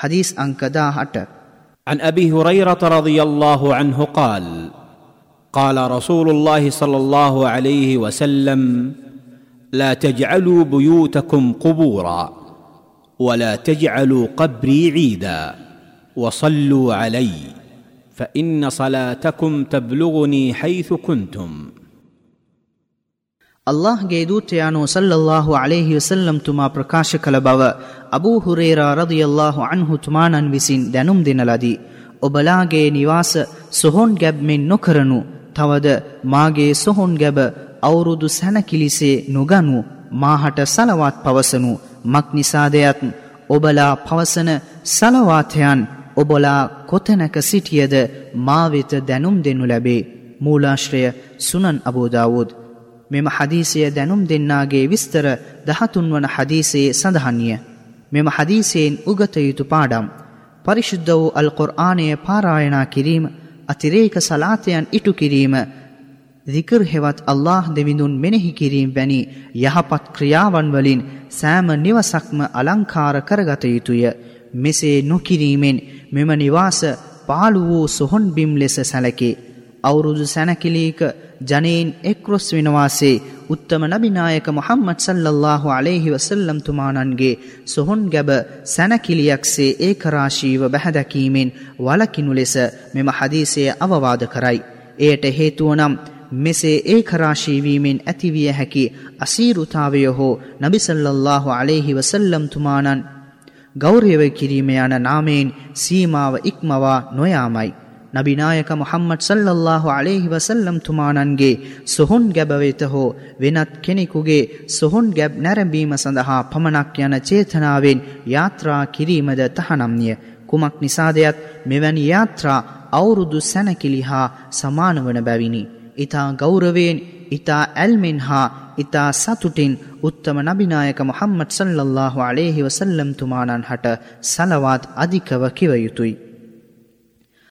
حديث أنكدا هට عن أبي هريرة رضي الله عنه قال قال رسول الله صلى الله عليه وسلم لا تجعلوا بيوتكم قبورا ولا تجعلوا قبري عيدا وصلوا علي فإن صلاتكم تبلغني حيث كنتم. ಅಲ್ಲಾಹ್ಗೆ ದೂತೆಯಾನು ಸಲ್ಲಲ್ಲಾಹು ಅಲೇಹಿ ವಸಲ್ಲಂ ತುಮಾ ಪ್ರಕಾಶ ಕಲ ಬವ ಅಬೂ ಹುರೇರ ರದಿಯಲ್ಲಾಹು ಅನ್ಹು ತುಮಾನನ್ವಿಸಿನ್ දැනුම් දෙනලදී ඔබලාගේ නිවාස සොහොන් ගැබ් මෙන් නොකරනු. තවද මාගේ සොහොන් ගැබ අවුරුදු සැනකිලිසේ නොගනු. මාහට සලවාත් පවසනු. මක් නිසාදයත් ඔබලා පවසන සලවාතයන් ඔබලා කොතැනක සිටියද? මාවෙත දැනුම් දෙනු ලැබේ. මූලාශ්‍රය සුනන් අබෝදාවෝත් මෙම හදීසය දැනුම් දෙන්නාගේ විස්තර දහතුන් වන හදීසයේ සඳහන්ය. මෙම හදීසයෙන් උගත යුතු පාඩම්. පරිශුද්ධ වූ අල් කොර්ආනය පාරායනා කිරීම අතිරේක සලාතයන් ඉටු කිරීම දිකර් හෙවත් අල්له දෙවිඳුන් මෙනෙහි කිරීම වැනි යහපත් ක්‍රියාවන් වලින් සෑම නිවසක්ම අලංකාර කරගත යුතුය. මෙසේ නොකිරීමෙන් මෙම නිවාස පාලු වූ සොහොන් බිම් ලෙස සැලකේ. අවුරුදු සැනකිලීක ජනයෙන් එක්රොස් වෙනවාසේ උත්තම නබිනායක මොහම්මත් සල්ලල්له අලෙහි වසල්ලම් තුමානන්ගේ සොහොන් ගැබ සැනකිලියක්සේ ඒ කරාශීව බැහැදැකීමෙන් වලකිනු ලෙස මෙම හදීසය අවවාද කරයි. එයට හේතුවනම් මෙසේ ඒ කරාශීවීමෙන් ඇතිවිය හැකි අසීරුතාවය හෝ නබිසල්ලල්له අලෙහි වසල්ලම් තුමානන් ගෞරයව කිරීම යන නාමයෙන් සීමාව ඉක්මවා නොයාමයි. නබිනායක මොහම්මට් සල්ලල්له අලෙහි වසල්ලම් තුමානන්ගේ සොහොන් ගැබවෙත හෝ වෙනත් කෙනෙකුගේ සොහොන් ගැබ් නැරඹීම සඳහා පමණක් යන චේතනාවෙන් යාත්‍රා කිරීමද තහනම්ය. කුමක් නිසාදයත් මෙවැනි යාත්‍රා අවුරුදු සැනකිලි හා සමානවන බැවිනි. ඉතා ගෞරවයෙන් ඉතා ඇල්මෙන් හා ඉතා සතුටින් උත්තම නබිනායක මොහම්මට් සල්ලල්له අලෙහි වසල්ලම් තුමානන් හට සලවාත් අධිකව කිව යුතුයි.